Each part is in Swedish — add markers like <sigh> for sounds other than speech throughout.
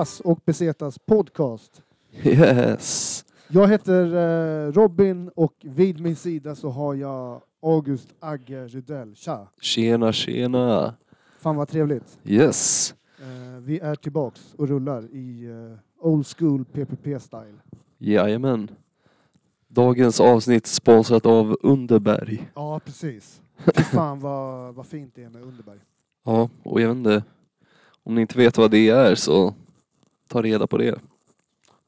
Pass och Besetas podcast. Yes. Jag heter eh, Robin och vid min sida så har jag August Agge Rydell. Tja! Tjena, tjena. Fan vad trevligt. Yes. Eh, vi är tillbaks och rullar i eh, old school PPP-style. Jajamän. Dagens avsnitt sponsrat av Underberg. Ja, precis. Fy fan <laughs> vad, vad fint det är med Underberg. Ja, och jag vet inte. Om ni inte vet vad det är så ta reda på det.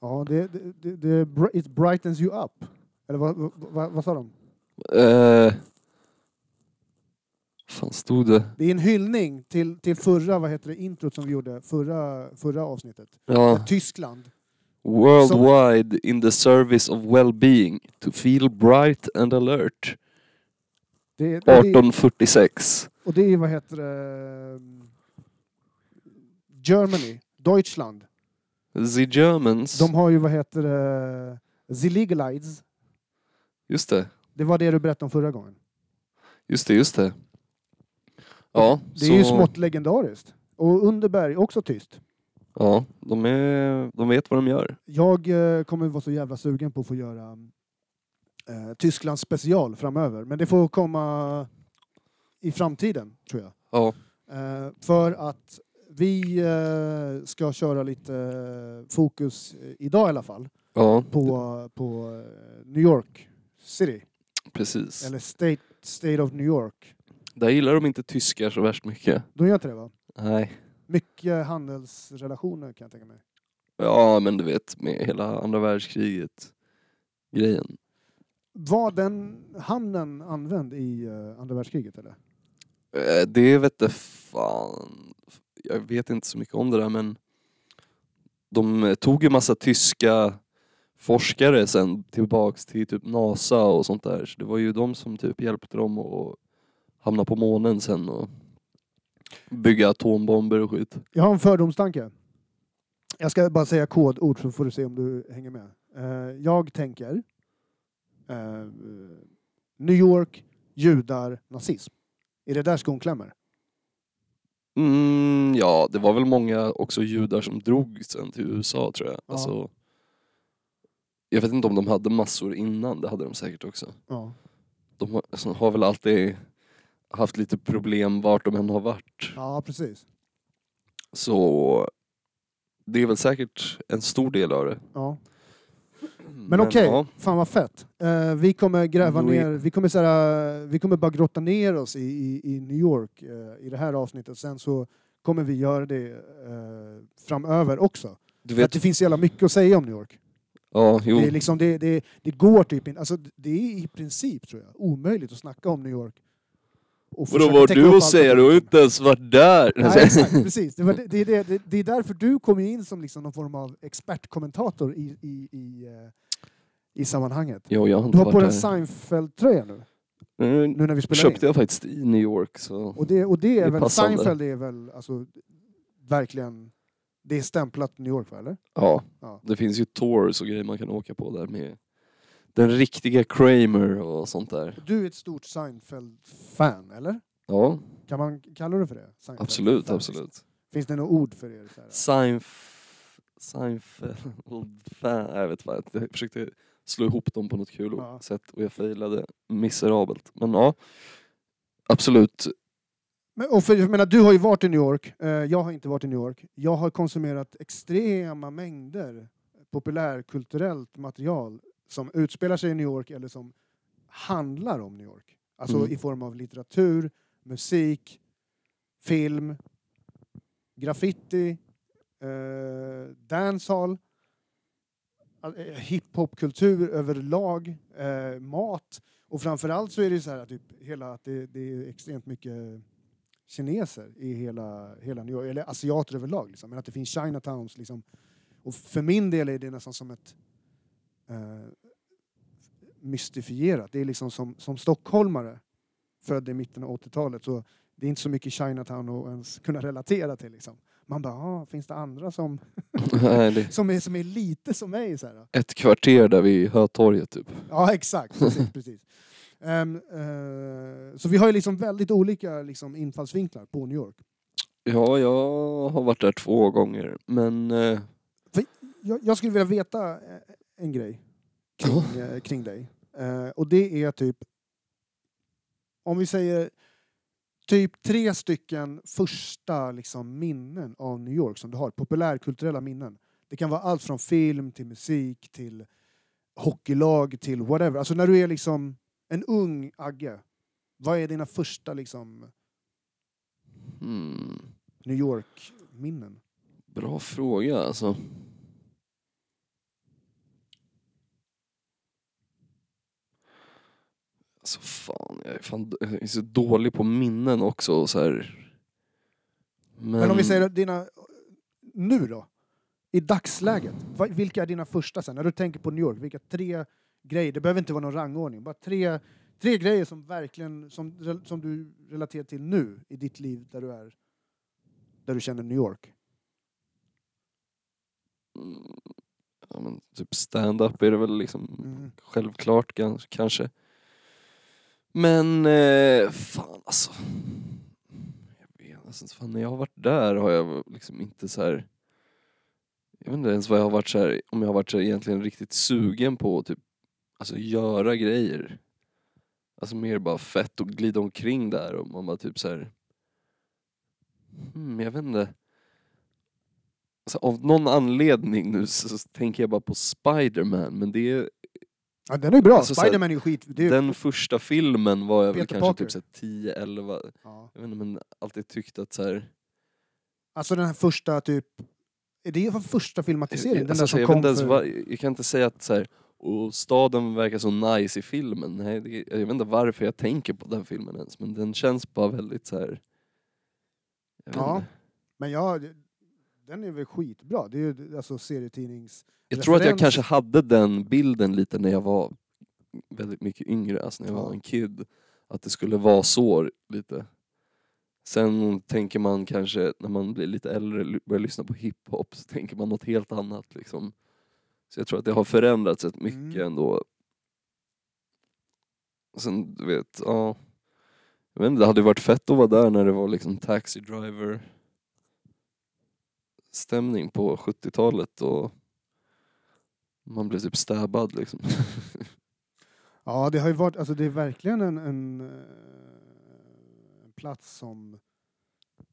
Ja, det, det, det, it brightens you up. Eller vad, vad, vad, sa de? Eh, fan stod det? Det är en hyllning till, till förra, vad heter det, introt som vi gjorde förra, förra avsnittet. Ja. Tyskland. Worldwide in the service of well-being. To feel bright and alert. Det, det, det, 1846. och det är vad heter det, Germany, Deutschland. The Germans. De har ju vad heter det, The Legalize. Just det. Det var det du berättade om förra gången. Just det, just det. Ja, Det är ju så- smått legendariskt. Och Underberg, också tyst. Ja, de, är, de vet vad de gör. Jag eh, kommer vara så jävla sugen på att få göra eh, Tysklands special framöver. Men det får komma i framtiden, tror jag. Ja, Eh, för att vi eh, ska köra lite eh, fokus eh, idag i alla fall ja på, på New York City. precis. Eller State, State of New York. Där gillar de inte tyskar så värst mycket. De gör inte det va? Nej. Mycket handelsrelationer kan jag tänka mig. Ja, men du vet med hela andra världskriget grejen. Var den hamnen använd i andra världskriget eller? Det vet jag fan. Jag vet inte så mycket om det där men de tog ju massa tyska forskare sen tillbaks till typ NASA och sånt där. Så det var ju de som typ hjälpte dem att hamna på månen sen och bygga atombomber och skit. Jag har en fördomstanke. Jag ska bara säga kodord så får du se om du hänger med. Eh, jag tänker eh, New York, judar, nazism. Är det där skon klämmer? Mm, ja, det var väl många också judar som drog sen till USA tror jag. Ja. Alltså, jag vet inte om de hade massor innan, det hade de säkert också. Ja. De har, alltså, har väl alltid haft lite problem vart de än har varit. Ja, precis. Så det är väl säkert en stor del av det. Ja. Men, okej, ja, fan vad fett. Eh, vi kommer gräva Oui. ner, vi kommer, såhär, vi kommer bara grotta ner oss i, i, i New York eh, i det här avsnittet. Sen så kommer vi göra det eh, framöver också. du För att vet, det finns så jävla mycket att säga om New York. ja, jo, Det, är liksom, det, det, det går typ inte, alltså det är i princip tror jag omöjligt att snacka om New York. Och Vadå täcka du och säger? Du har ju inte ens varit där! Nej, exakt, precis. Det, var, det, det, är det, är därför du kommer in som liksom någon form av expertkommentator i, i, i, eh, i sammanhanget. Jo, jag har Du inte har på dig en. Seinfeld-tröja nu, Mm, nu när vi spelar köpte in. jag faktiskt i New York så... Och det, och det är Det är väl, passande. Seinfeld är väl alltså, verkligen, det är stämplat New York va, eller? Ja, Ja. det finns ju tours och grejer man kan åka på där med den riktiga Kramer och sånt där. Du är ett stort Seinfeld-fan, eller? Ja, Kan man kalla det för det? Seinfeld absolut, fan, absolut. Finns det något ord för er? Här? Seinf... Seinfeld... Fan, jag vet vad. Jag försökte slå ihop dem på något kul Ja. sätt och jag failade miserabelt. Men ja, absolut. Men, och för, jag menar, du har ju varit i New York, eh, jag har inte varit i New York. Jag har konsumerat extrema mängder populärkulturellt material som utspelar sig i New York eller som handlar om New York. Alltså Mm. i form av litteratur, musik, film, graffiti, eh, dancehall. eh, hiphopkultur överlag, eh, mat och framförallt så är det så här typ hela, att det, det är extremt mycket kineser i hela, hela New York, eller asiater överlag. Liksom. Men att det finns Chinatowns. Liksom. Och för min del är det nästan som ett eh, mystifierat. Det är liksom som, som stockholmare, född i mitten av 80-talet, så det är inte så mycket Chinatown att ens kunna relatera till. Liksom. Man bara, ah, finns det andra som, <laughs> som, är, som är lite som mig? Så här. ett kvarter där vid Hötorget typ. Ja, exakt. Precis, <laughs> precis. Ehm, eh, så vi har ju liksom väldigt olika liksom, infallsvinklar på New York. Ja, jag har varit där två gånger, men... Eh, Jag, jag skulle vilja veta eh, en grej kring, kring dig. Eh, och det är typ, om vi säger typ tre stycken första liksom, minnen av New York som du har, populärkulturella minnen. Det kan vara allt från film till musik till hockeylag till whatever. Alltså när du är liksom en ung Agge, vad är dina första liksom, hmm, New York-minnen? bra fråga alltså. Alltså fan, jag är, fan, jag är så dålig på minnen också och så här. Men, Men om vi säger dina, nu då? I dagsläget, vilka är dina första sen? När du tänker på New York, vilka tre grejer, det behöver inte vara någon rangordning, bara tre, tre grejer som verkligen, som, som du relaterar till nu i ditt liv där du är, där du känner New York. Mm, ja, men typ stand-up är det väl liksom Mm. självklart kanske. Men eh, fan alltså. Jag vet alltså, fan, när jag har varit där har jag liksom inte så här. Jag vet inte ens vad jag har varit så här, om jag har varit så här egentligen riktigt sugen på att typ, alltså göra grejer. Alltså mer bara fett och glida omkring där och man bara typ så här. Hmm, jag vet inte. Alltså, av någon anledning nu så, så tänker jag bara på Spiderman, men det är Ja, den är bra, Alltså, Spiderman är ju skit. Det är, den första filmen var jag väl kanske Parker. typ så här 10, 11, ja. jag vet inte men alltid tyckt att så här, Alltså den här första typ, är det första filmatiseringen? Den alltså, där som jag, vet kom inte ens för... vad, jag kan inte säga att så här, och staden verkar så nice i filmen. Nej, det, jag vet inte varför jag tänker på den filmen ens men den känns bara väldigt så här. Jag, vet Ja. inte. Men ja, det- den är väl skitbra. Det är ju alltså serietidnings... jag tror att jag kanske hade den bilden lite när jag var väldigt mycket yngre, alltså när jag Ja. var en kid. Att det skulle vara så lite. Sen tänker man kanske när man blir lite äldre och börjar lyssna på hiphop så tänker man något helt annat liksom. Så jag tror att det har förändrats rätt mycket Mm. ändå. Sen du vet, ja. Jag vet inte, det hade varit fett att vara där när det var liksom taxi driver stämning på 70-talet och man blev typ stabbad liksom. <laughs> Ja, det har ju varit, alltså det är verkligen en, en, eh, en plats som,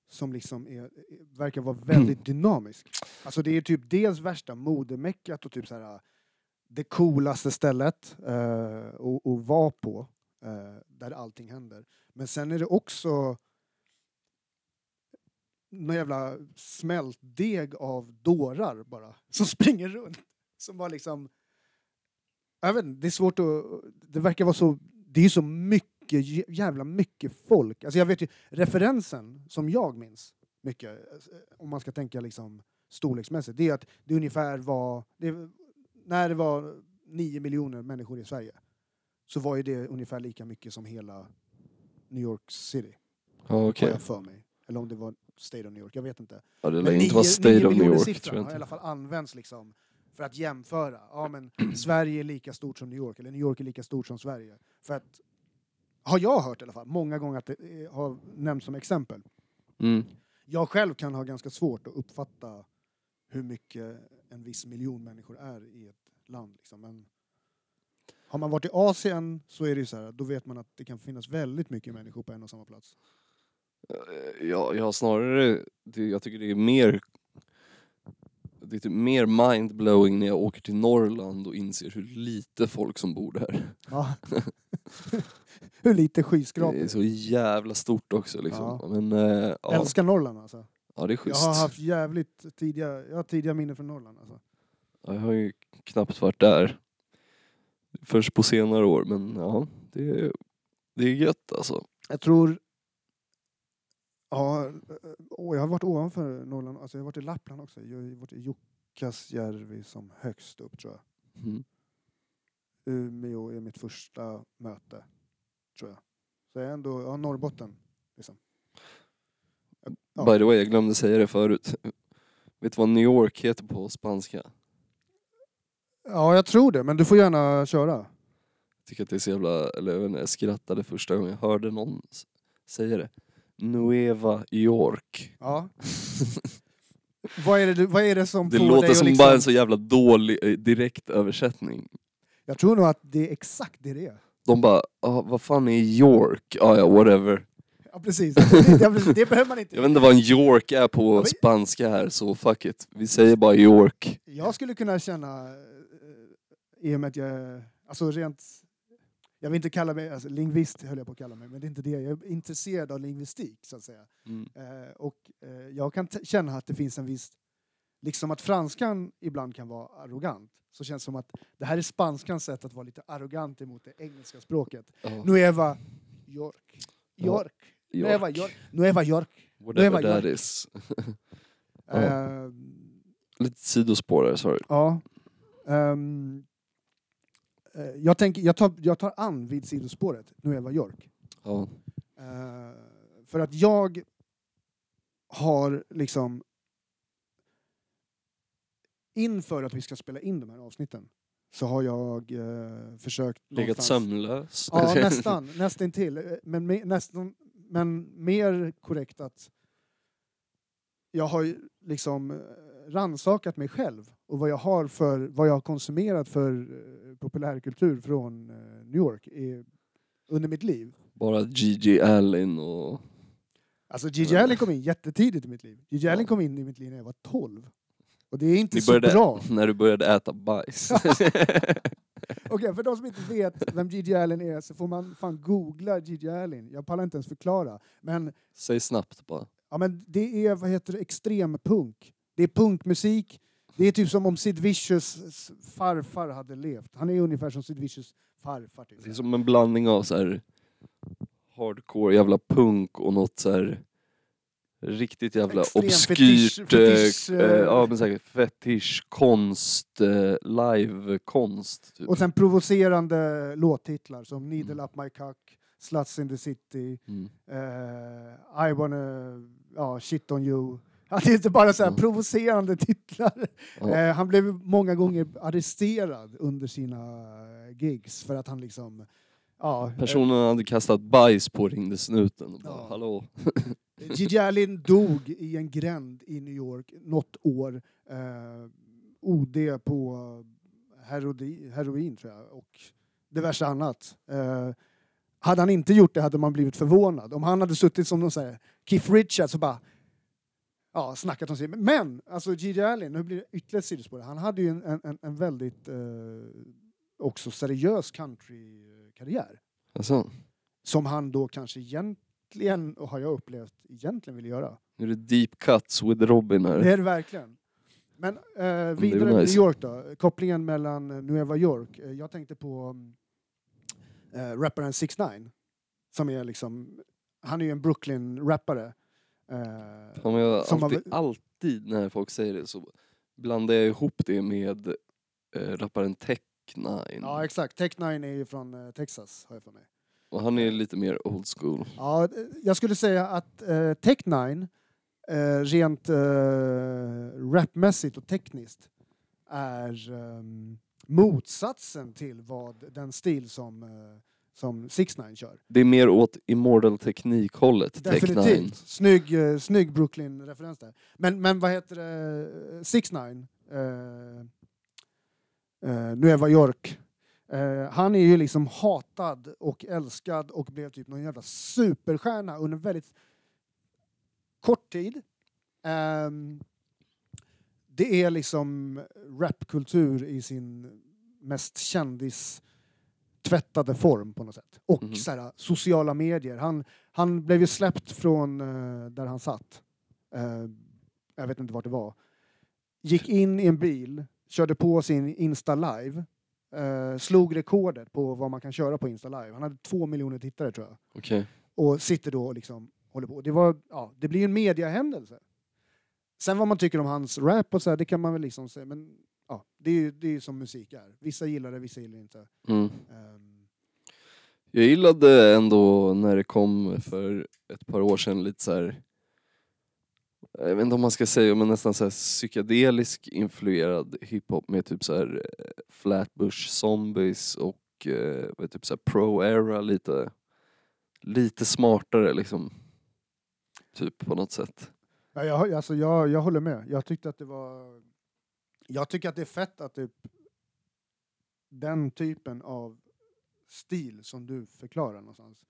som liksom är, verkar vara väldigt <clears throat> dynamisk. Alltså det är typ dels värsta modemeckat och typ så här det coolaste stället eh, att, att vara på, eh, där allting händer. Men sen är det också någon jävla smältdeg av dårar bara, <laughs> som springer runt. Som bara liksom jag vet inte, det är svårt att... Det verkar vara så... Det är ju så mycket, jä- jävla mycket folk. Alltså jag vet ju, referensen som jag minns mycket, eh, om man ska tänka liksom storleksmässigt, det är att det ungefär var... Det, när det var nio miljoner människor i Sverige så var ju det ungefär lika mycket som hela New York City, Ja okej. har jag för mig. Eller om det var State of New York, jag vet inte. Ja, det lär inte vara State of New York tror jag har i alla fall använts liksom för att jämföra. Ja, men <clears throat> Sverige är lika stort som New York, eller New York är lika stort som Sverige. För att, har jag hört i alla fall, många gånger att det eh, har nämnts som exempel. Mm. Jag själv kan ha ganska svårt att uppfatta hur mycket en viss miljon människor är i ett land. Liksom. Men har man varit i Asien så är det så här, då vet man att det kan finnas väldigt mycket människor på en och samma plats. Eh, Ja, jag har snarare, det, jag tycker det är mer det är typ mer mindblowing när jag åker till Norrland och inser hur lite folk som bor där. Ja. <laughs> hur lite Det skyskrapor. är så jävla stort också liksom. Ja. Men eh, ja, Älskar Norrland alltså. ja, det är Jag schysst. har haft jävligt tidiga, jag har tidiga minnen från Norrland alltså. Ja, Jag har ju knappt varit där. Först på senare år, men ja, det är, det är gött alltså. Jag tror... Ja, eh, åh, jag har varit ovanför Norrland, alltså jag har varit i Lappland också. Jag har varit i Jukkasjärvi som högst upp tror jag. Mm. Umeå är mitt första möte, tror jag. Så jag är ändå, ja Norrbotten. Liksom. Ja. By the way, jag glömde säga det förut. Vet du vad New York heter på spanska? Ja, jag tror det, men du får gärna köra. Jag tycker att det är så jävla, eller jag vet inte, jag skrattade första gången jag hörde någon säga det. Nueva York. Ja. vad, är det, du- vad är det som Det får dig låter att som liksom... bara en så jävla dålig eh, direktöversättning. Jag tror nog att det är exakt det det är. De bara, ah, vad fan är York? Ah, ja, whatever. Ja, precis. Det, ja, precis. det behöver man inte. Jag vet inte vad en York är på men- spanska här, så fuck it. Vi säger bara York. Jag skulle kunna känna, eh, i och med att jag, alltså rent, jag vill inte kalla mig, alltså lingvist höll jag på att kalla mig, men det är inte det. Jag är intresserad av lingvistik så att säga. Mm. Eh, och eh, jag kan känna att det finns en viss, liksom att franskan ibland kan vara arrogant, så känns det som att det här är spanskans sätt att vara lite arrogant emot det engelska språket. Ja, Nueva York. Ja, York. Nueva York. Nueva York. Whatever Nueva that York. is. <laughs> Ja. Eh, Lite sidospår där, sorry. Ja. Eh, jag, tänker, jag, tar, jag tar an vid sidospåret, Nueva York. Ja. Eh, för att jag har liksom inför att vi ska spela in de här avsnitten så har jag eh, försökt Legat sömnlös. Ja, <laughs> nästan. Nästan till. Eh, Men, me, nästan, men mer korrekt att jag har liksom eh, rannsakat mig själv och vad jag har för, vad jag har konsumerat för eh, populärkultur från eh, New York i, under mitt liv. Bara Gigi Allen och... Alltså Gigi Allen kom in jättetidigt i mitt liv. Gigi Ja. Allen kom in i mitt liv när jag var 12. Och det är inte Ni så började, bra. <laughs> när du började äta bajs. <laughs> Okej, för de som inte vet vem Gigi Allen är så får man fan googla Gigi Allen. Jag pallar inte ens förklara. Men Säg snabbt bara. Ja, men det är vad heter det, extrempunk. Det är punkmusik. Det är typ som om Sid Vicious farfar hade levt. Han är ungefär som Sid Vicious farfar. Typ. Det är som en blandning av så här hardcore jävla punk och något så här riktigt jävla Extrem obskyrt, fetisch- fetisch, eh, eh, ja men säkert fetisch, konst, eh, livekonst. Typ. Och sen provocerande låttitlar som Needle Mm. Up My Cock, Sluts in the City, Mm. eh, I wanna ja, shit on you. <laughs> Ja, det är inte bara så Mm. provocerande titlar. Ja. Eh, han blev många gånger arresterad under sina gigs för att han liksom... Ja, eh, Personen hade kastat bajs på ringde snuten och bara, Ja. hallå. Gigi Allen dog i en gränd i New York något år. Eh, OD på herodi, heroin tror jag och diverse annat. Hade han inte gjort det hade man blivit förvånad. Om han hade suttit som de säger, Keith Richards och bara ja, snackat om sig. Men alltså Gigi Allen, nu blir det ytterligare sidospår. Han hade ju en, en, en- väldigt eh, också seriös countrykarriär Alltså, som han då kanske egentligen, och har jag upplevt, egentligen vill göra. nu är det deep cuts with Robin här. Det är det verkligen. Men eh, vidare med nice. New York då, kopplingen mellan eh, Nueva York. Eh, jag tänkte på mm, eh, rapparen 6 9 som är liksom, han är ju en Brooklyn-rappare. Eh, Fan, men jag, Som alltid, har- alltid när folk säger det så blandar jag ihop det med eh, rapparen Tech Nine. ja exakt, Tech 9 är ju från eh, Texas har jag för mig. Och han är lite mer old school. Ja, eh, jag skulle säga att eh, Tech 9 eh, rent eh, rapmässigt och tekniskt är ehm, motsatsen till vad den stil som, eh, som 6 9 kör. Det är mer åt Immortal Teknik-hållet. Definitivt. Snygg, eh, snygg Brooklyn-referens där. Men, men vad heter det, 6 9 eh, eh, Nueva York. Eh, han är ju liksom hatad och älskad och blev typ någon jävla superstjärna under väldigt kort tid. Ehm, det är liksom rapkultur i sin mest kändis tvättade form på något sätt. Och Mhm. så här, sociala medier. Han, han blev ju släppt från eh, där han satt. Eh, jag vet inte vart det var. Gick in i en bil, körde på sin Insta Live, eh, slog rekordet på vad man kan köra på Insta Live. Han hade två miljoner tittare tror jag. Okej. Och sitter då och liksom håller på. Det, var, ja, det blir en mediahändelse. Sen vad man tycker om hans rap och så här, det kan man väl liksom säga, men ja, det är ju det är ju som musik är. Vissa gillar det, vissa gillar inte. Mm. Ehm, Jag gillade ändå när det kom för ett par år sedan lite så här. Jag vet inte om man ska säga men nästan så här psykedelisk influerad hiphop med typ så här eh, Flatbush Zombies och eh, typ så här pro-era lite lite smartare liksom. Typ på något sätt. Ja, jag, alltså, jag, jag håller med. Jag tyckte att det var... Jag tycker att det är fett att typ den typen av stil som du förklarar någonstans,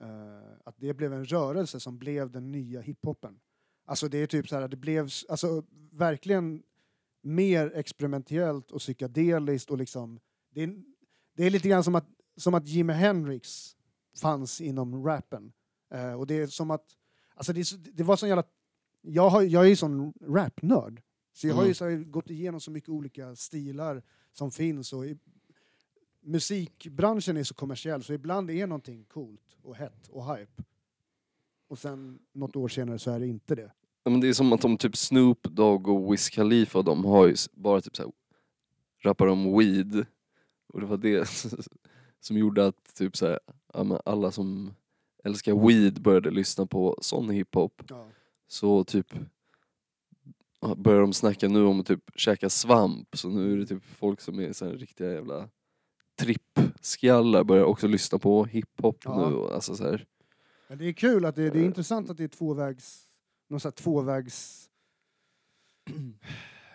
eh, att det blev en rörelse som blev den nya hiphopen. Alltså det är typ så här, det blev alltså, verkligen mer experimentellt och psykedeliskt och liksom, det är, det är lite grann som att, som att Jimi Hendrix fanns inom rappen. Eh, och det är som att, alltså det, det var sån jävla jag, har, jag är ju sån rapnörd. Så jag har ju Mm. så här, gått igenom så mycket olika stilar som finns. Och i, musikbranschen är så kommersiell så ibland är någonting coolt och hett och hype. Och sen något år senare så är det inte det. Ja, men det är som att de typ Snoop Dogg och Wiz Khalifa de har ju bara typ så här, rappar om weed. Och det var det <laughs> som gjorde att typ så här, alla som älskar weed började lyssna på sån hiphop. Ja. Så typ ja, börjar de snacka nu om att typ käka svamp. Så nu är det typ folk som är så här riktiga jävla trippskallar börjar också lyssna på hiphop Ja. nu. Och, alltså så här, Men det är kul att det, det är intressant att det är tvåvägs... Någon sån här tvåvägs... <clears throat>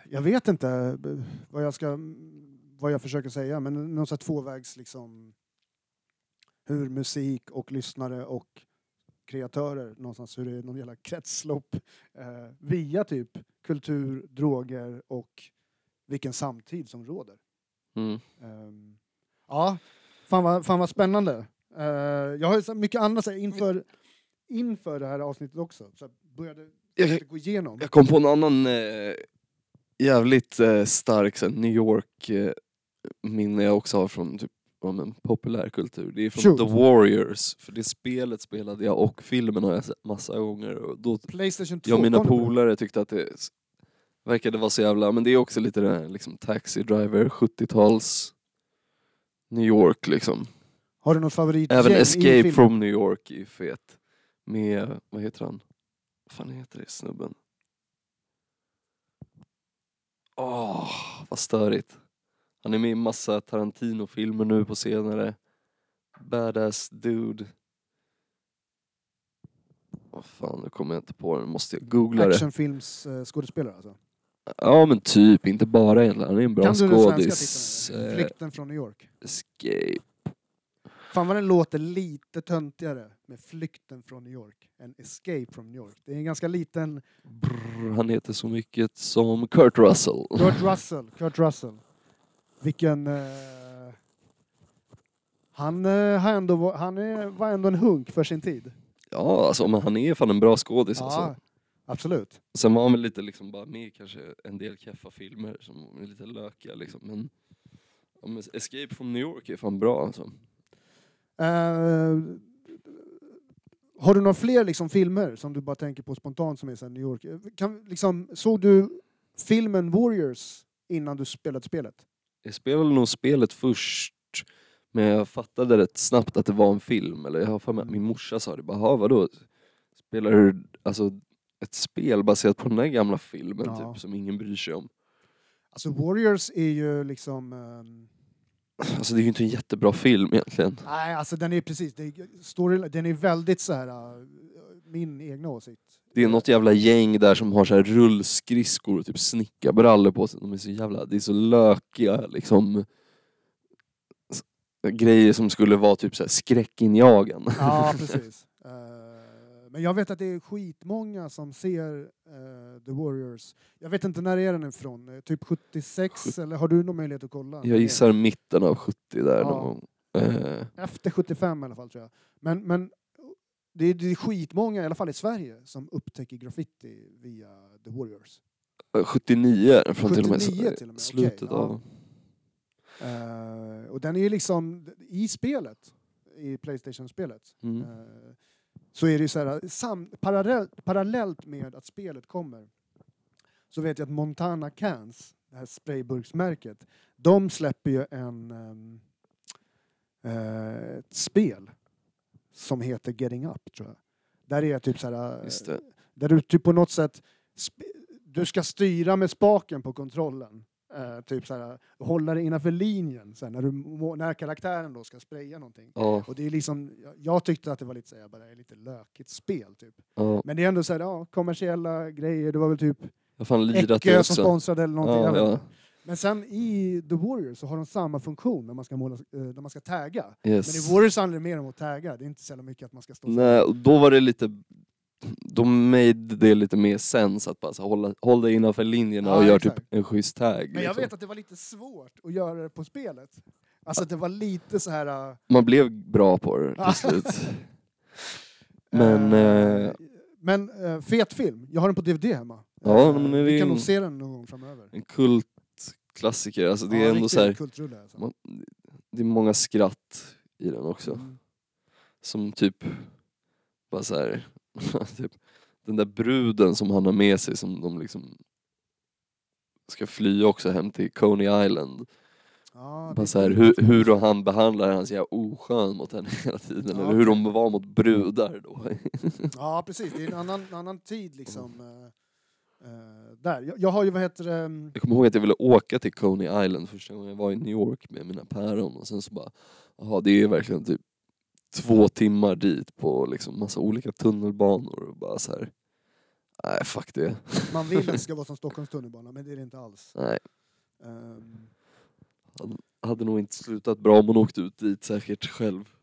Jag vet inte b- vad jag ska... Vad jag försöker säga, men någon sån här tvåvägs liksom... Hur musik och lyssnare och kreatörer någonstans, hur det är någon jävla kretslopp eh, via typ kultur, droger och vilken samtid som råder. mm. Ehm, ja, fan vad, fan vad spännande. Eh, jag har ju så mycket annat så här, inför, inför det här avsnittet också. Så här, började Jag- gå igenom. Jag kom på en annan eh, jävligt eh, stark så här, New York eh, minne jag också har från typ ja, men, populärkultur. Det är från Shoot. The Warriors, för det spelet spelade jag och filmen har jag sett massa gånger. Och då, Playstation 2. jag och mina polare tyckte att det verkade vara så jävla, men det är också lite det här liksom Taxi Driver 70-tals New York liksom. Har du något favorit Även Escape from New York är fet. Med, vad heter han? Vad fan heter det snubben? Åh, vad störigt. Han är med i massa Tarantino-filmer nu på senare. Badass dude. Vad fan, nu kommer jag inte på det. Måste jag googla det. Actionfilms eh, skådespelare alltså. Ja men typ, inte bara egentligen. Han är en bra kan du den svenska skådis. titeln? eller? Eh, Flykten från New York. Escape. Fan vad den låter lite töntigare med Flykten från New York än Escape from New York. Det är en ganska liten... Brr, han heter så mycket som Kurt Russell. Kurt Russell. Kurt Russell. Vilken... Eh, han, eh, har ändå, var- han är, var ändå en hunk för sin tid. Ja, alltså men han är fan en bra skådis Ja, alltså. absolut. Sen var han väl lite liksom bara med i kanske en del keffa filmer som är lite lökiga liksom. Men, ja, men Escape from New York är fan bra alltså. Eh, har du några fler liksom, filmer som du bara tänker på spontant som är så här New York? Eh, Kan, liksom, såg du filmen Warriors innan du spelade spelet? Jag spelade nog spelet först, men jag fattade rätt snabbt att det var en film. Eller jag har för mig att min morsa sa det, bara "Ha, vadå? Spelar du alltså, ett spel baserat på den där gamla filmen Ja. typ, som ingen bryr sig om? Alltså Warriors är ju liksom... ehm, <clears throat> Alltså det är ju inte en jättebra film egentligen. nej, alltså den är precis... Det är, story, den är väldigt så här... min egna åsikt. Det är något jävla gäng där som har så här rullskridskor och typ snickarbrallor på sig. De är så jävla, det är så lökiga liksom grejer som skulle vara typ så här skräckinjagande. Ja, <laughs> precis. Eh, men jag vet att det är skitmånga som ser eh, The Warriors. Jag vet inte när är den ifrån? Eh, Typ 76? Eller har du någon möjlighet att kolla? Jag gissar mitten av 70 där Ja. någon gång. Efter 75 i alla fall tror jag. Men, men det, är, det är skitmånga, i alla fall i Sverige, som upptäcker graffiti via The Warriors. Eh, 79 är den, från till och med, 79 till och med, slutet ja. av... Eh, och den är ju liksom, i spelet, i Playstation-spelet, Mm. eh, så är det ju så här, sam, parallellt, parallellt med att spelet kommer, så vet jag att Montana Cans, det här sprayburksmärket, de släpper ju en, ehm, eh, ett spel som heter Getting Up, tror jag. Där är typ så här, det. där du typ på något sätt du ska styra med spaken på kontrollen. Eh, typ så här, hålla dig innanför linjen så här, när, du, när karaktären då ska spraya någonting. Ja, Och det är liksom, jag- jag tyckte att det var lite, så här, bara, lite lökigt spel typ. ja. Men det är ändå så här, ja, kommersiella grejer, det var väl typ Jag Ecke som sponsrade eller någonting. jag Ja. Men sen i The Warriors så har de samma funktion när man ska, måla, eh, när man ska tagga. Yes. Men i Warriors handlar det mer om att tagga, det är inte så mycket att man ska stå Nej, och då var det lite... De made det lite mer sens att bara så, hålla, håll dig innanför linjerna Ja, och gör exakt. typ en schysst tag. Men jag liksom. vet att det var lite svårt att göra det på spelet. Alltså det var lite så här... äh, Man blev bra på det till slut. <laughs> Men... Eh, men eh, fet film, jag har den på DVD hemma. Ja, men Vi kan nog se den någon gång framöver. en kultklassiker, alltså det är ändå riktig så här, kultrulle alltså. man, Det är många skratt i den också. Mm. Som typ... Bara så här, <laughs> typ, den där bruden som han har med sig som de liksom ska fly också hem till Coney Island. Ja, Bara så här, hur, hur han behandlar han så jävla oskön mot henne hela tiden. Ja, Eller hur de var mot brudar då. Ja, precis. Det är en annan, annan tid liksom. Eh, där. Jag, jag har ju, vad heter det... mm, Jag kommer ihåg att jag ville åka till Coney Island första gången jag var i New York med mina päron och sen så bara, jaha det är verkligen typ två timmar dit på liksom massa olika tunnelbanor och bara så här. nej fuck det. Man vill att det <laughs> ska vara som Stockholms tunnelbana, men det är det inte alls. Nej, Ehm, hade nog inte slutat bra om hon åkte ut dit säkert själv.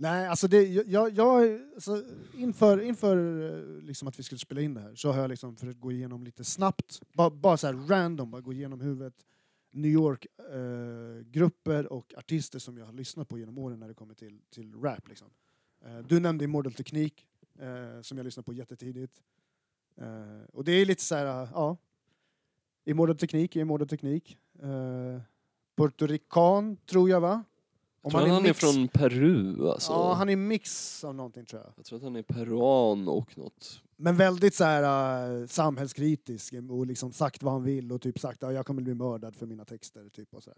Nej, alltså det, jag, jag, alltså inför, inför eh, liksom att vi skulle spela in det här så har jag liksom försökt gå igenom lite snabbt, bara, bara så här random, bara gå igenom huvudet, New York-grupper eh, och artister som jag har lyssnat på genom åren när det kommer till, till rap. Liksom. Eh, du nämnde Immortal Teknik, eh, som jag lyssnade på jättetidigt. Eh, och det är lite så här, eh, ja, Immortal Teknik är Immortal Teknik. Eh, Puerto Rican, tror jag va? Jag tror han är mix- från Peru alltså. Ja, han är mix av någonting tror jag. Jag tror att han är peruan och något. Men väldigt så här, äh, samhällskritisk och liksom sagt vad han vill och typ sagt att jag kommer bli mördad för mina texter. Typ, och, så.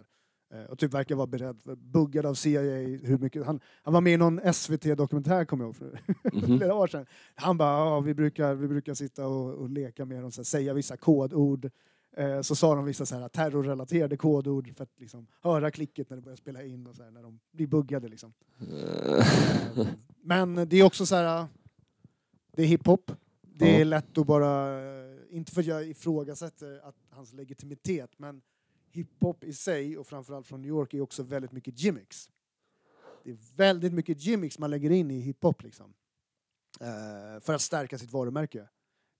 Eh, och typ verkar vara beredd, buggad av CIA. Hur mycket, han, han var med i någon SVT-dokumentär kommer jag ihåg för <laughs> Mhm. flera år sedan. Han bara, ja, vi, brukar, vi brukar sitta och, och leka med dem, så här, säga vissa kodord. Eh, så sa de vissa så här, terrorrelaterade kodord för att liksom, höra klicket när det börjar spela in och så här, när de blir buggade. Liksom. Eh, <laughs> Eh, Men det är också så här, det är hiphop. Det är lätt att bara, inte för att jag ifrågasätter att hans legitimitet, men hiphop i sig, och framförallt från New York, är också väldigt mycket gimmicks. Det är väldigt mycket gimmicks man lägger in i hiphop liksom. Eh, för att stärka sitt varumärke.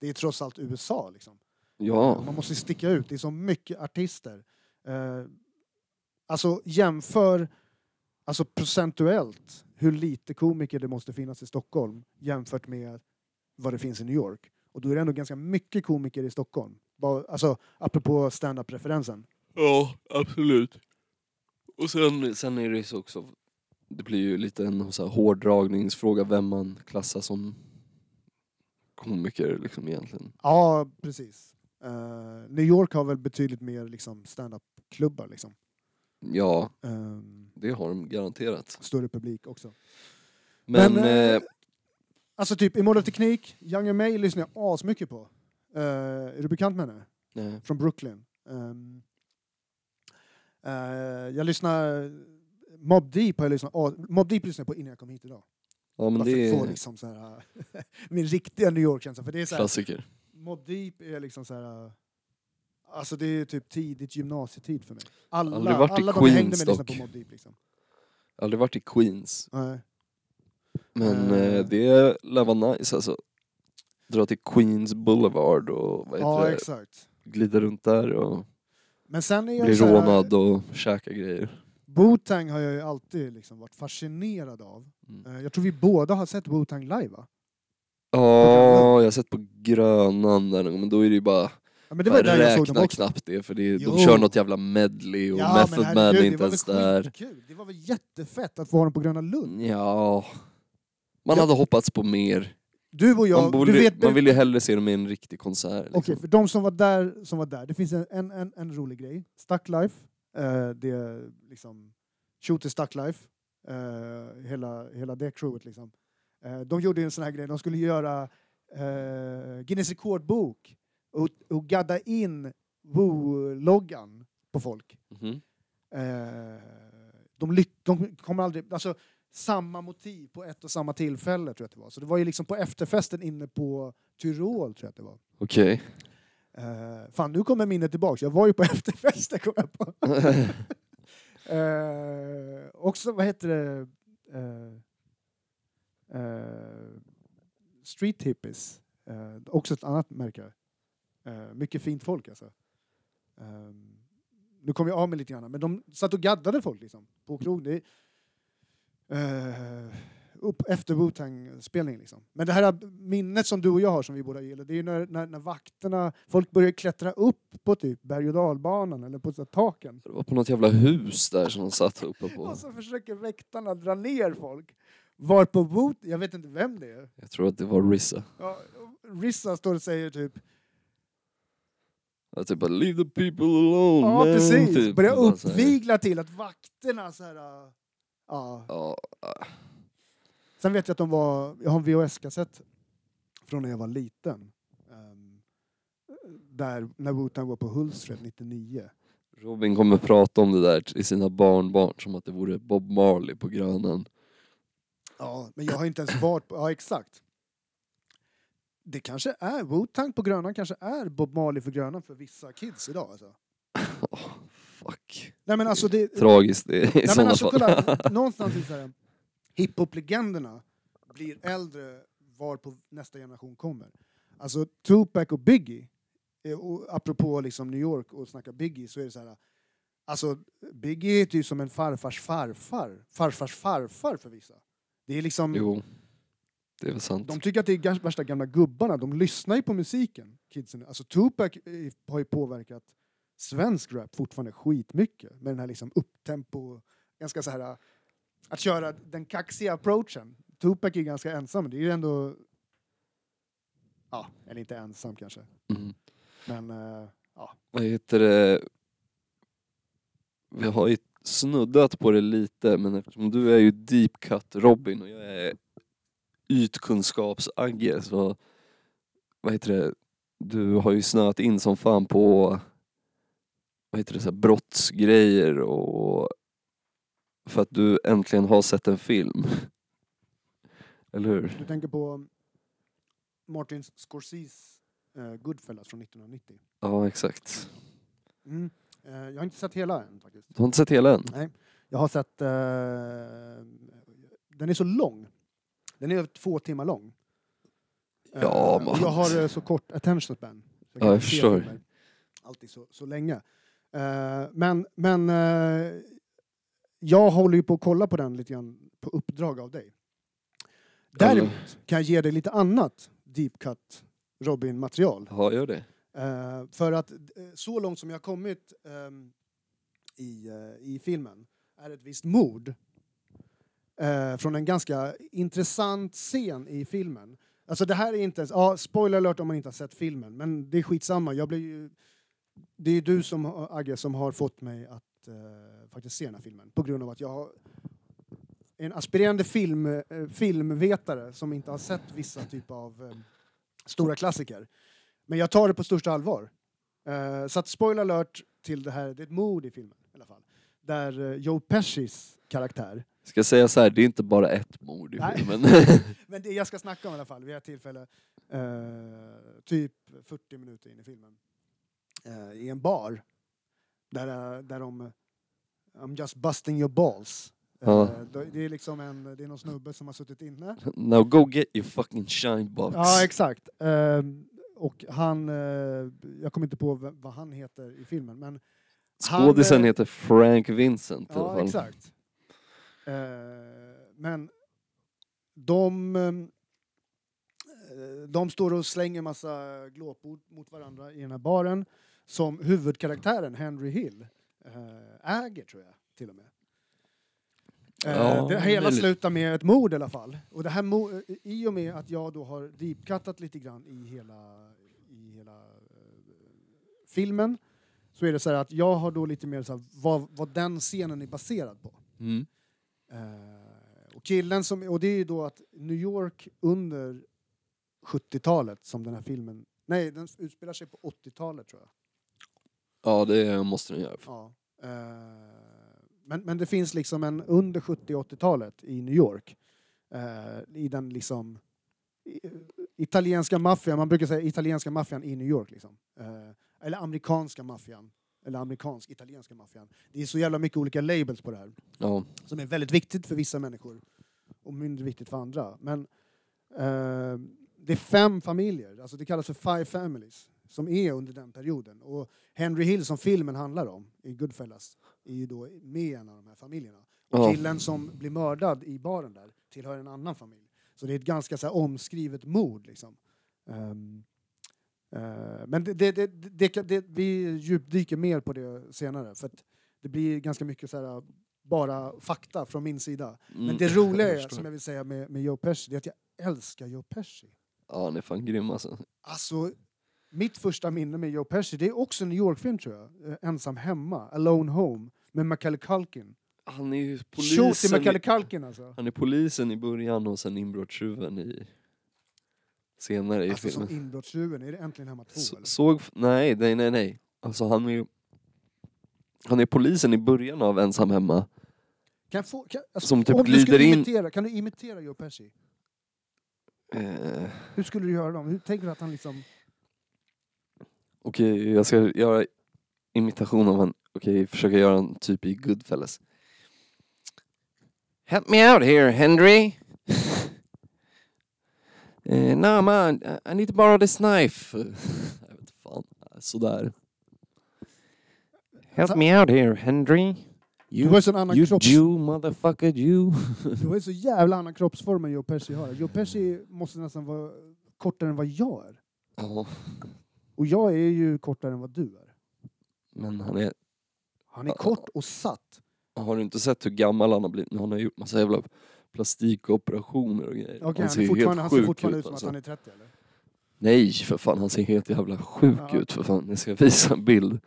Det är trots allt USA liksom. Ja, Man måste sticka ut, det är så mycket artister. Eh, alltså jämför alltså procentuellt hur lite komiker det måste finnas i Stockholm jämfört med vad det finns i New York. Och då är det ändå ganska mycket komiker i Stockholm. Bara, alltså apropå stand-up-referensen. ja absolut. Och sen, sen är det så också, det blir ju lite en så här hårdragningsfråga vem man klassar som komiker liksom egentligen. Ja, precis. Eh, New York har väl betydligt mer liksom, stand-up-klubbar. Liksom. Ja, Ehm, det har de garanterat. större publik också. Men, Men, eh, eh, Alltså typ Immortal Teknik, Young May lyssnar jag asmycket på. Eh, är du bekant med henne? nej. Från Brooklyn. Ehm, eh, jag lyssnar... Mob Deep har jag lyssnat as- Mob Deep lyssnade jag på innan jag kom hit idag. ja men Bara det för att få är liksom så här, <laughs> min riktiga New York-känsla. För det är så här, klassiker. Mob Deep är liksom så här... Alltså det är typ tidigt gymnasietid för mig. Alla, Aldrig varit i alla de jag hängde Queens med lyssnade dock. på Mob Deep. Liksom. Jag aldrig varit i Queens. Nej. Men Eh. eh, det lär vara nice alltså. Dra till Queens Boulevard och vad heter Ja, det? exakt. glida runt där och Men sen är jag bli så här- rånad och käka grejer. Wu-Tang har jag ju alltid liksom varit fascinerad av. Mm. Eh, Jag tror vi båda har sett Wu-Tang live va? Ja, jag har sett på Grönan där någon gång, men då är det ju bara Ja, men det var där jag såg dem räknar också. knappt det för det, de kör något jävla medley och Method Man är herregud, inte det var ens väl där. skitkul. Det var väl jättefett att få ha dem på Gröna Lund. Ja, man Ja. hade hoppats på mer. Du och jag, man, borde, du vet... man vill ju hellre se dem i en riktig konsert. Liksom. Okej, för de som var där, som var där, det finns en, en, en, en rolig grej. Stuck Life, eh, det är liksom Shooter Stuck Life, eh, hela, hela det crewet liksom. Eh, de gjorde en sån här grej, de skulle göra eh, Guinness rekordbok och, och gadda in Woo-loggan på folk. Mhm. Eh, de, lyck, de kommer aldrig, alltså samma motiv på ett och samma tillfälle tror jag det var. Så det var ju liksom på efterfesten inne på Tyrol tror jag att det var. Okej. Uh, fan, nu kommer minnet tillbaks. Jag var ju på <laughs> efterfesten, kom jag på. <laughs> Eh, också, vad heter det? Eh, street hippies. Eh, också ett annat märke. Eh, mycket fint folk alltså. Nu kom jag av mig lite grann, men de satt och gaddade folk liksom, på krog. Det, eh, upp efter Wu-Tang-spelning liksom. Men det här minnet som du och jag har som vi båda gillar, det är ju när, när, när vakterna, folk börjar klättra upp på typ berg och dalbanan eller på så taken. Det var på något jävla hus där som de satt uppe på. Och så försöker väktarna dra ner folk. Varpå Wu, jag vet inte vem det är. Jag tror att det var Rissa. Ja, Rissa står och säger typ Jag typ bara leave the people alone Ja man. precis, Typ. här. uppvigla till att vakterna så här. äh, Ja. Ja. Sen vet jag att de var, jag har en VHS-kassett från när jag var liten. Ehm, där, när Wu-Tang var på Hultsfred 99. Robin kommer prata om det där till sina barnbarn som att det vore Bob Marley på Grönan. Ja, men jag har inte ens varit på, ja exakt. Det kanske är, Wu-Tang på Grönan kanske är Bob Marley för Grönan för vissa kids idag alltså. <laughs> Åh, fuck. Nej men alltså det... Tragiskt det i Nej, men sådana alltså, fall. kolla, <laughs> någonstans här, hiphop-legenderna blir äldre var på nästa generation kommer. Alltså Tupac och Biggie, eh, och apropå liksom New York och snacka Biggie så är det så här, alltså Biggie är ju som en farfars farfar, farfars farfar för vissa. Det är liksom, Jo, det är väl sant. de tycker att det är värsta gamla gubbarna, de lyssnar ju på musiken, kidsen. Alltså Tupac har ju påverkat svensk rap fortfarande skitmycket med den här liksom upptempo, ganska så här att köra den kaxiga approachen. Tupac är ganska ensam, det är ju ändå ja, eller inte ensam kanske. Mm. Men eh, ja, Vad heter det? Vi har ju snuddat på det lite men eftersom du är ju deep cut Robin och jag är ytkunskaps-Agge så vad heter det? Du har ju snöat in som fan på vad heter det, så här, brottsgrejer och för att du äntligen har sett en film. <laughs> Eller hur? du tänker på Martin Scorsese eh, Goodfellas från 1990. Ja exakt. Mm. Eh, jag har inte sett hela än faktiskt. Du har inte sett hela än? Nej, jag har sett... Eh, den är så lång. Den är över två timmar lång. Eh, Ja, man. jag har eh, så kort attention span. Så Ja, jag inte se förstår. Alltid så, så länge. Men men jag håller ju på att kolla på den lite grann på uppdrag av dig. Däremot kan jag ge dig lite annat deep cut Robin-material. Ja, gör det. Uh, för att eh, så långt som jag har kommit um, i, uh, i filmen är ett visst mord uh, från en ganska intressant scen i filmen. Alltså det här är inte ens, ja spoiler alert om man inte har sett filmen, men det är skitsamma. Jag blir ju, det är ju du som, Agge som har fått mig att faktiskt se den här filmen på grund av att jag har en aspirerande film, filmvetare som inte har sett vissa typer av stora klassiker. Men jag tar det på största allvar. Eh, så att spoiler alert till det här, det är ett mord i filmen i alla fall. Där uh, Joe Pescis karaktär, Ska säga så här, det är inte bara ett mord i Nej. filmen. <laughs> men det jag ska snacka om i alla fall vid ett tillfälle, eh, typ 40 minuter in i filmen, i en bar. Där, där de, I'm just busting your balls. Ja. det är liksom en, det är någon snubbe som har suttit inne. Now go get your fucking shine box. Ja, exakt. Ehm, och han, eh, jag kommer inte på vad han heter i filmen, men han, Skådisen eh, heter Frank Vincent Ja, fall. exakt. Eh, men de... De står och slänger massa glåpord mot varandra i den här baren som huvudkaraktären Henry Hill äger, tror jag, till och med. Eh, Ja, det hela möjligt. slutar med ett mord i alla fall. Och det här I och med att jag då har deepcuttat lite grann i hela, i hela eh, filmen så är det så här att jag har då lite mer så här, vad, vad den scenen är baserad på. Mm. Eh, och killen som, och det är ju då att New York under 70-talet som den här filmen, nej den utspelar sig på 80-talet tror jag. Ja, det måste den göra. Ja. Eh, men, men det finns liksom en under 70 80-talet i New York. Eh, I den liksom i, italienska maffian, man brukar säga italienska maffian i New York liksom. Eh, eller amerikanska maffian. Eller amerikansk italienska maffian. Det är så jävla mycket olika labels på det här. Ja. som är väldigt viktigt för vissa människor och mindre viktigt för andra. Men eh, det är fem familjer, alltså det kallas för five families, som är under den perioden. Och Henry Hill som filmen handlar om, i Goodfellas, är ju då med i en av de här familjerna. Och killen som blir mördad i baren där tillhör en annan familj. Så det är ett ganska så här, omskrivet mord liksom. Ehm, eh, men det, det, det, det, vi djupdyker mer på det senare. För att det blir ganska mycket så här, bara fakta från min sida. Men Mm. det roliga <laughs> är, som jag vill säga med, med Joe Pesci, det är att jag älskar Joe Pesci. Ja, han är fan grym alltså. Alltså, mitt första minne med Joe Pesci, det är också en New York-film tror jag. Eh, Ensam hemma, Alone Home, med Macaulay Culkin. Han är ju polisen, Macaulay i, Culkin alltså. han är polisen i början och sen inbrottstjuven i senare i Alltså filmen. som inbrottstjuven, är det Äntligen Hemma 2 Så, eller? såg, nej, nej, nej, nej. Alltså han är ju- han är polisen i början av Ensam hemma. Kan, jag få, kan, alltså, Som typ om du skulle glider in- imitera, kan du imitera Joe Pesci? Eh, Hur skulle du göra dem? Hur tänker du att han liksom... Okej, jag ska göra imitation av en, okej, försöka göra en typ i Goodfellas. Help me out here, Henry. uh, no man, I need to borrow this knife. <laughs> jag vet fan, sådär. Help me out here, Henry. Du har ju sån annan you kropps... Jew, motherfucker, you. Du har ju så jävla annan kroppsform än Joe Pesci har. Joe Pesci måste nästan vara kortare än vad jag är. Ja, Och jag är ju kortare än vad du är. men han är... Han är kort och satt. Har du inte sett hur gammal han har blivit? Han har gjort massa jävla plastikoperationer och grejer. Okej, han, ser är fortfarande, han ser sjuk fortfarande ut som alltså. att han är 30 eller? Nej för fan, han ser helt jävla sjuk Ja. ut för fan. Jag ska visa en bild.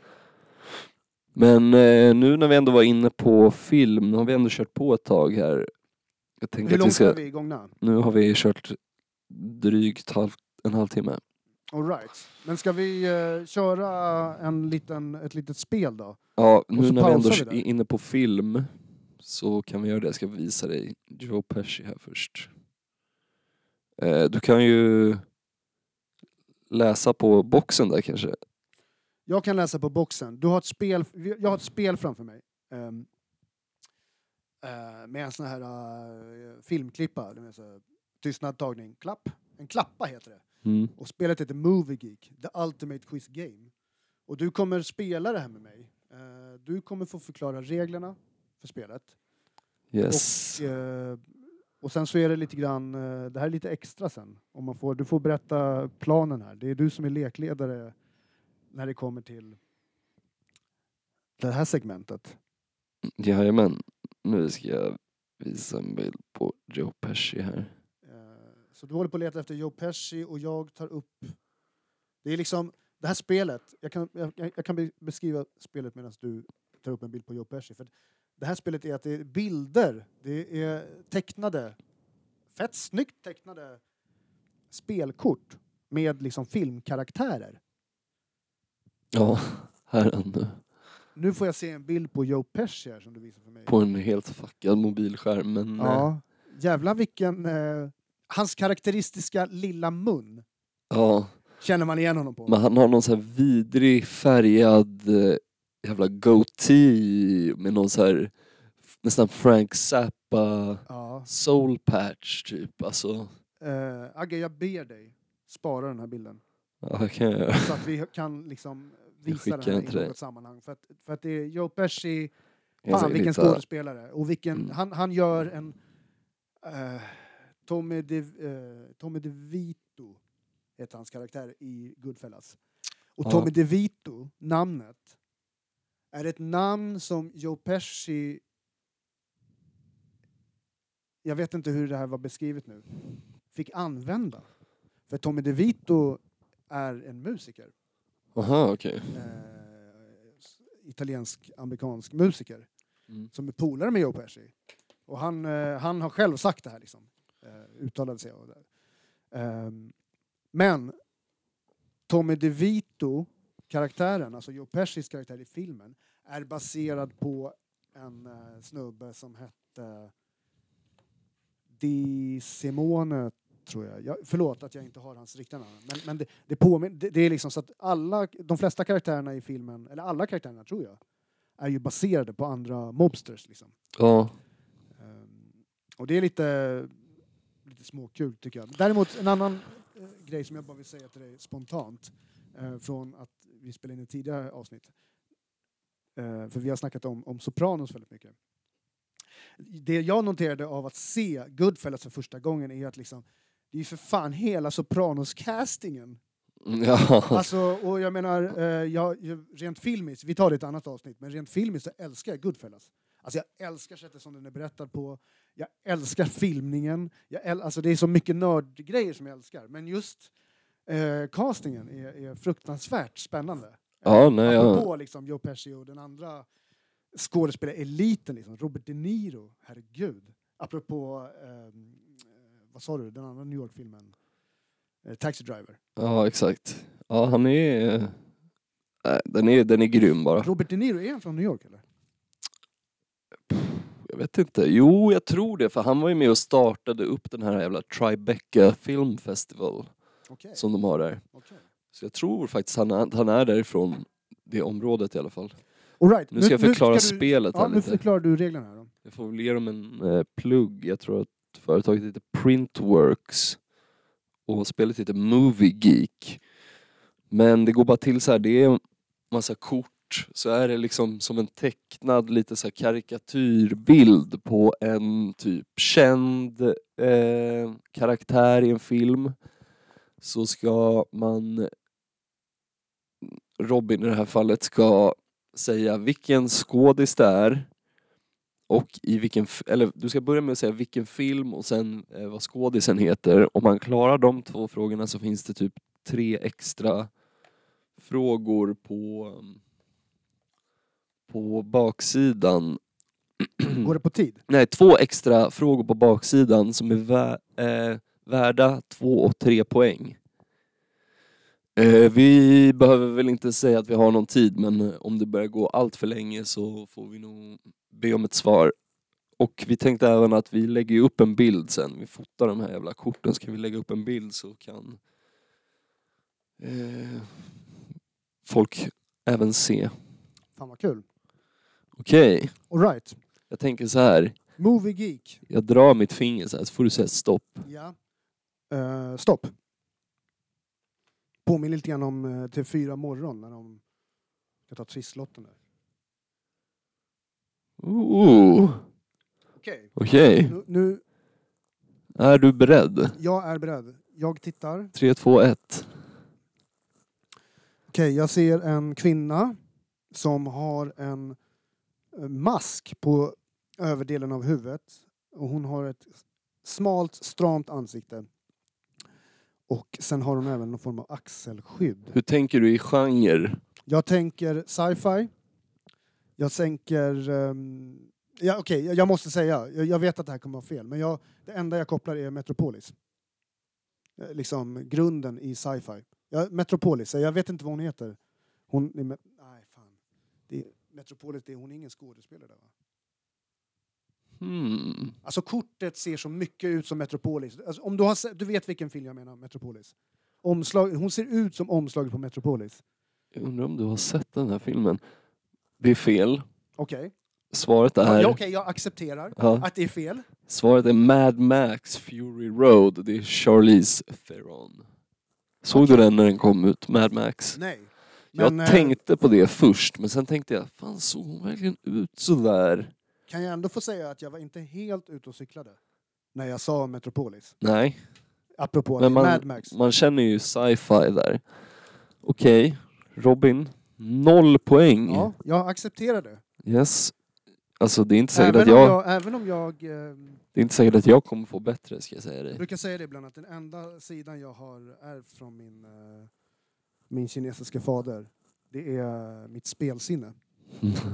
Men eh, nu när vi ändå var inne på film, nu har vi ändå kört på ett tag här. Jag tänkte Hur att vi långt ska, är vi gångna? nu har vi kört drygt halv, en halvtimme. All right. Men ska vi eh, köra en liten, ett litet spel då? Ja, nu så när vi ändå är inne på film så kan vi göra det. Jag ska visa dig Joe Pesci här först. Eh, du kan ju läsa på boxen där kanske. Jag kan läsa på boxen. Du har ett spel, jag har ett spel framför mig. Ehm, eh, med en sån här uh, filmklippa. säga Tystnad, tagning, klapp. En klappa heter det. Mm. Och spelet heter Movie Geek, The Ultimate Quiz Game. Och du kommer spela det här med mig. Eh, du kommer få förklara reglerna för spelet. Yes. Och, eh, och sen så är det lite grann, eh, det här är lite extra sen. Om man får, du får berätta planen här. Det är du som är lekledare när det kommer till det här segmentet. Jajamän. Nu ska jag visa en bild på Joe Pesci här. Eh, Så du håller på att leta efter Joe Pesci och jag tar upp... Det är liksom, det här spelet, jag kan, jag, jag kan be- beskriva spelet medan du tar upp en bild på Joe Pesci. För det här spelet är att det är bilder, det är tecknade, fett snyggt tecknade spelkort med liksom filmkaraktärer. Ja, här är han nu. Får jag se en bild på Joe Pesci här som du visar för mig. På en helt fuckad mobilskärm. Men eh, Ja, jävlar vilken... Eh, hans karaktäristiska lilla mun ja, känner man igen honom på. men han har någon så här vidrig färgad eh, jävla goatee med någon så här nästan Frank Zappa Ja. soul patch typ. Alltså, Uh, Agge, jag ber dig spara den här bilden. ja, det kan jag göra. Så att vi kan liksom visa skickar den här i dig. något sammanhang. För att, för att det är Joe Pesci, Jag ska fan vilken hitta- skådespelare. Och vilken, Mm. han, han gör en... eh, Tommy, De, eh, Tommy DeVito heter hans karaktär i Goodfellas. Och Ja. Tommy DeVito, namnet, är ett namn som Joe Pesci... Jag vet inte hur det här var beskrivet nu. Fick använda. För Tommy DeVito är en musiker. Aha, okej. Eh, Italiensk-amerikansk musiker Mm. som är polare med Joe Pesci. Och han, eh, han har själv sagt det här, liksom. eh, uttalade sig. Och det. Men Tommy DeVito, karaktären, alltså Joe Pescis karaktär i filmen, är baserad på en eh, snubbe som hette Di Simone, tror jag. jag. Förlåt att jag inte har hans riktiga namn. Men, men det, det, påmin- det, det är liksom så att alla, de flesta karaktärerna i filmen, eller alla karaktärerna tror jag, är ju baserade på andra mobsters. Liksom. Ja. Ehm, och det är lite, lite småkul tycker jag. Däremot en annan grej som jag bara vill säga till dig spontant eh, från att vi spelade in ett tidigare avsnitt. Eh, för vi har snackat om, om Sopranos väldigt mycket. Det jag noterade av att se Goodfellas för första gången är att liksom, det är för fan hela Sopranos-castingen ja. Alltså, och jag menar, eh, jag, jag- rent filmiskt, vi tar det i ett annat avsnitt, men rent filmiskt så älskar jag Goodfellas. Alltså jag älskar sättet som den är berättad på, jag älskar filmningen, jag äl, alltså det är så mycket nördgrejer som jag älskar, men just eh, castingen är, är fruktansvärt spännande. Ja, nej, ja. Apropå liksom Joe Pesci och den andra skådespelareliten, liksom, Robert De Niro, herregud. Apropå, ehm, eh, vad sa du, den andra New York-filmen? Eh, Taxi Driver. ja, exakt. Ja, han är... eh, den är, den är grym bara. Robert De Niro, är han från New York eller? Jag vet inte. Jo, jag tror det. För han var ju med och startade upp den här jävla Tribeca Film Festival Okej. som de har där. okej. Så jag tror faktiskt han är, han är därifrån det området i alla fall. All right. Nu ska jag förklara ska du- spelet Ja, här nu lite. förklarar du reglerna här då. Jag får väl ge dem en eh, plugg. Jag tror att företaget heter Printworks. Och spelet heter Movie Geek. Men det går bara till så här, det är massa kort. Så är det liksom som en tecknad lite så här karikatyrbild på en typ känd eh, karaktär i en film. Så ska man, Robin i det här fallet, ska säga vilken skådis det är och i vilken, eller du ska börja med att säga vilken film och sen eh, vad skådisen heter. Om man klarar de två frågorna så finns det typ tre extra frågor på, um, på baksidan. <clears throat> Går det på tid? Nej, två extra frågor på baksidan som är vä- eh, värda två och tre poäng. Eh, vi behöver väl inte säga att vi har någon tid men eh, om det börjar gå allt för länge så får vi nog be om ett svar. Och vi tänkte även att vi lägger upp en bild sen. Vi fotar de här jävla korten, ska vi lägga upp en bild så kan eh, folk även se. Fan vad kul. Okej, All right. jag tänker så här. Movie Geek. Jag drar mitt finger så här så får du säga stopp. Ja. Eh, stopp. Påminner lite grann om uh, TV4 Morgon när de ska ta trisslotten där. Ooh. Okej. Okej, Nu, nu, är du beredd? jag är beredd. Jag tittar. 3, 2, 1. Okej, jag ser en kvinna som har en eh, mask på överdelen av huvudet. Och hon har ett smalt, stramt ansikte. Och sen har hon även någon form av axelskydd. Hur tänker du i genre? Jag tänker sci-fi. Jag tänker... ehm, ja, Okej, jag- jag måste säga, jag, jag vet att det här kommer vara fel, men jag, det enda jag kopplar är Metropolis. Eh, Liksom grunden i sci-fi. Ja, Metropolis, jag vet inte vad hon heter. Hon Nej, fan. Det är, Metropolis, det är, hon är ingen skådespelare där va? Hmm. Alltså kortet ser så mycket ut som Metropolis. Alltså, om du, har, du vet vilken film jag menar, Metropolis. Omslag, hon ser ut som omslaget på Metropolis. Jag undrar om du har sett den här filmen? Det är fel. Okej, Svaret ja, är... ja, okej, jag accepterar Ja. att det är fel. Svaret är Mad Max Fury Road. Det är Charlize Theron. Såg du den när den kom ut? Mad Max? Nej. Jag Men, eh, tänkte på det först, men sen tänkte jag, fan såg hon verkligen ut sådär? Kan jag ändå få säga att jag var inte helt ute och cyklade när jag sa Metropolis. Nej. Apropå Men man- Mad Max. Man känner ju sci-fi där. Okej, Robin. Noll poäng. Ja, jag accepterar det. Yes. Alltså det är inte säkert Även att jag, jag, även om jag eh, det är inte säkert att jag kommer få bättre ska jag säga Jag dig. brukar säga det ibland att den enda sidan jag har ärvt från min, eh, min kinesiska fader, det är mitt spelsinne.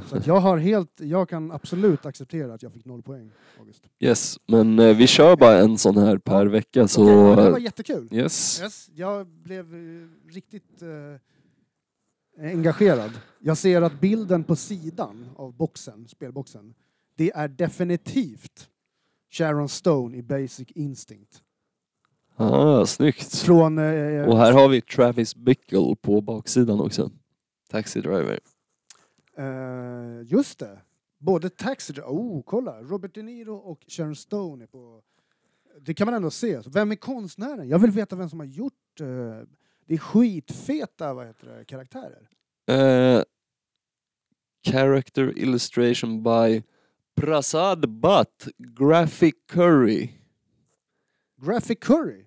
Så att jag har helt, jag kan absolut acceptera att jag fick noll poäng, August. Yes, men eh, vi kör bara en sån här per vecka så... Okej, men det var jättekul. Yes. Yes, jag blev eh, riktigt eh, engagerad. Jag ser att bilden på sidan av boxen, spelboxen, det är definitivt Sharon Stone i Basic Instinct. Ah, snyggt. Från eh, Och här har vi Travis Bickle på baksidan också. Taxi driver. Eh, just det. Både Taxi Oh, kolla! Robert De Niro och Sharon Stone är på... Det kan man ändå se. Vem är konstnären? Jag vill veta vem som har gjort... eh, det är skitfeta vad heter det, karaktärer. Eh, character illustration by Prasad Butt, Graphic Curry. Graphic Curry.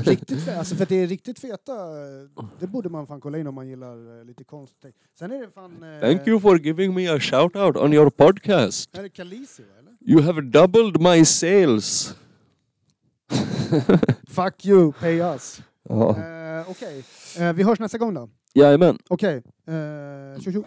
Riktigt fe- alltså för att det är riktigt feta. eh, Det borde man fan kolla in om man gillar eh, lite konst. Sen är det fan... eh, Thank you for giving me a shout out on your podcast. Är det Khaleesi, eller? You have doubled my sales. <laughs> Fuck you, pay us. Ja. Eh, Okej, Eh, vi hörs nästa gång då. Jajamän. Okej. Uh, tjo, tjo.